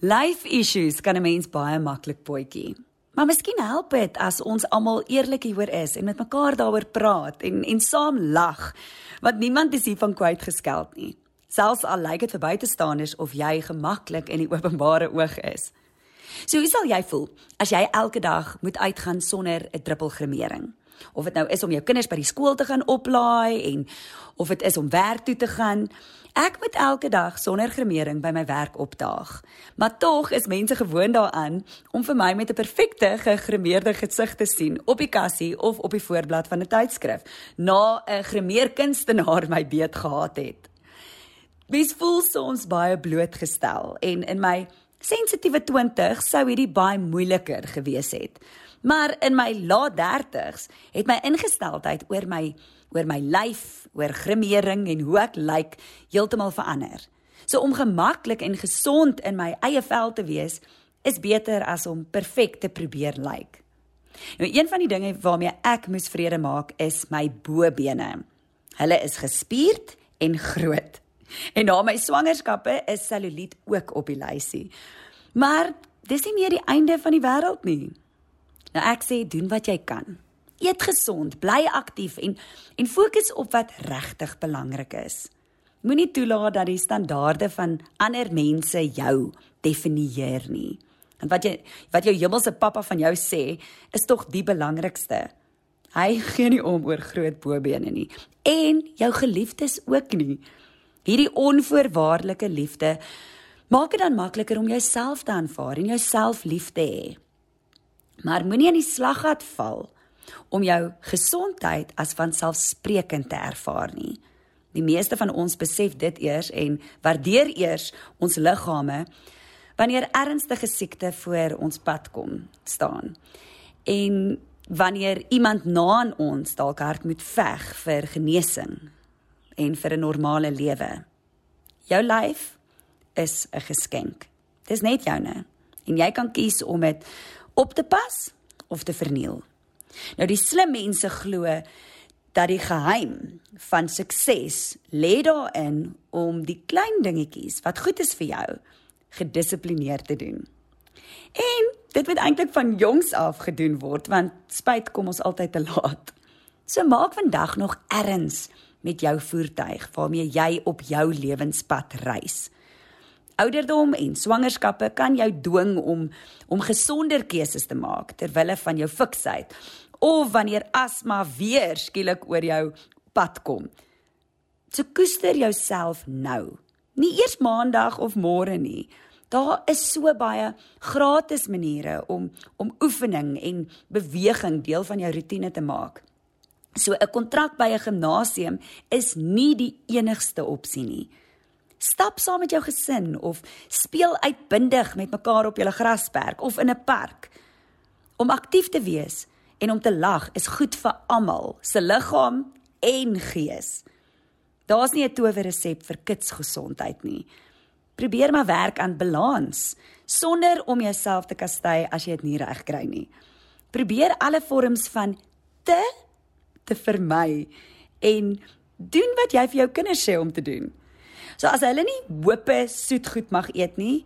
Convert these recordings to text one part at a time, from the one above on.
Life issues kan 'n mens baie maklik potjie. Maar miskien help dit as ons almal eerlik hieroor is en met mekaar daaroor praat en en saam lag, want niemand is hiervan kwyt geskeld nie. Selfs al lyk dit vir buitestanders of jy gemaklik in die openbare oog is. So hoe sal jy voel as jy elke dag moet uitgaan sonder 'n druppel gremering? Of dit nou is om jou kinders by die skool te gaan oplaai en of dit is om werk toe te gaan. Ek moet elke dag sonder gremering by my werk opdaag. Maar tog is mense gewoond daaraan om vir my met 'n perfekte gegremeerde gesig te sien op die kassie of op die voorblad van 'n tydskrif na 'n gremeerkunstenaar my beet gehad het. Mens voel soms baie blootgestel en in my sensitiewe 20 sou hierdie baie moeiliker gewees het. Maar in my laat 30s het my ingesteldheid oor my oor my lyf, oor grimering en hoe ek lyk heeltemal verander. So om gemaklik en gesond in my eie vel te wees is beter as om perfek te probeer lyk. Nou een van die dinge waarmee ek moes vrede maak is my bobene. Hulle is gespierd en groot. En na my swangerskappe is selluliet ook op die lysie. Maar dis nie meer die einde van die wêreld nie. Nou ek sê doen wat jy kan. Eet gesond, bly aktief en en fokus op wat regtig belangrik is. Moenie toelaat dat die standaarde van ander mense jou definieer nie. En wat jy wat jou hemelse pappa van jou sê, is tog die belangrikste. Hy gee nie om oor groot bobene nie en jou geliefdes ook nie. Hierdie onvoorwaardelike liefde maak dit dan makliker om jouself te aanvaar en jouself lief te hê. Maar moenie in die slaggat val om jou gesondheid as vanselfsprekend te ervaar nie. Die meeste van ons besef dit eers en waardeer eers ons liggame wanneer ernstige siekte voor ons pad kom staan. En wanneer iemand na aan ons dalk hard moet veg vir genesing en vir 'n normale lewe. Jou lyf is 'n geskenk. Dis net joune en jy kan kies om dit op te pas of te verniel. Nou die slim mense glo dat die geheim van sukses lê daarin om die klein dingetjies wat goed is vir jou gedissiplineerd te doen. En dit moet eintlik van jongs af gedoen word want spyt kom ons altyd te laat. So maak vandag nog erns met jou voertuig waarmee jy op jou lewenspad reis. Ouderdom en swangerskappe kan jou dwing om om gesonder keuses te maak ter wille van jou fiksheid of wanneer asma weer skielik oor jou pad kom. So koester jouself nou. Nie eers maandag of môre nie. Daar is so baie gratis maniere om om oefening en beweging deel van jou rotine te maak. So 'n kontrak by 'n gimnasium is nie die enigste opsie nie. Stap saam met jou gesin of speel uitbundig met mekaar op julle grasperk of in 'n park. Om aktief te wees en om te lag is goed vir almal se liggaam en gees. Daar's nie 'n towerresep vir kitsgesondheid nie. Probeer maar werk aan balans sonder om jouself te kastei as jy dit nie reg kry nie. Probeer alle vorms van te te vermy en doen wat jy vir jou kinders sê om te doen. So as hulle nie hoope soetgoed mag eet nie,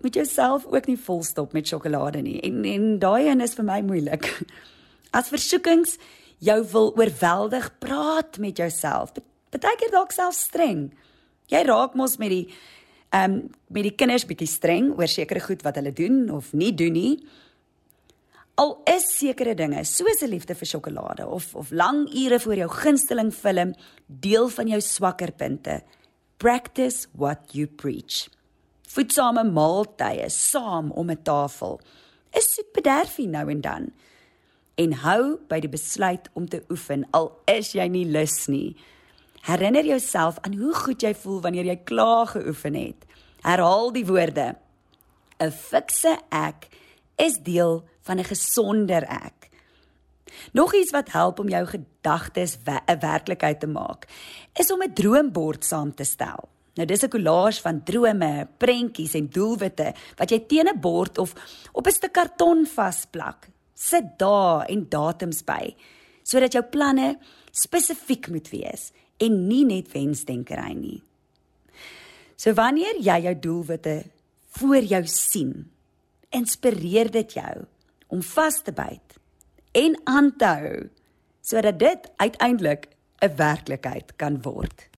moet jy self ook nie volstop met sjokolade nie. En en daai een is vir my moeilik. As versoekings jou wil oorweldig, praat met jouself. Partykeer dalk self streng. Jy raak mos met die ehm um, met die kinders bietjie streng oor sekere goed wat hulle doen of nie doen nie. Al is sekere dinge soos 'n liefde vir sjokolade of of lang ure voor jou gunsteling film deel van jou swakker punte. Practice what you preach. Voedsame maaltye saam om 'n tafel is soet bederfie nou en dan. En hou by die besluit om te oefen al is jy nie lus nie. Herinner jouself aan hoe goed jy voel wanneer jy klaar geoefen het. Herhaal die woorde. 'n Fikse ek is deel van 'n gesonder ek. Nog iets wat help om jou gedagtes 'n werklikheid te maak, is om 'n droombord saam te stel. Nou dis 'n kollaas van drome, prentjies en doelwitte wat jy teen 'n bord of op 'n stuk karton vasplak. Sit dae en datums by sodat jou planne spesifiek moet wees en nie net wensdenkery nie. So wanneer jy jou doelwitte voor jou sien, inspireer dit jou om vas te byt en aan te hou sodat dit uiteindelik 'n werklikheid kan word.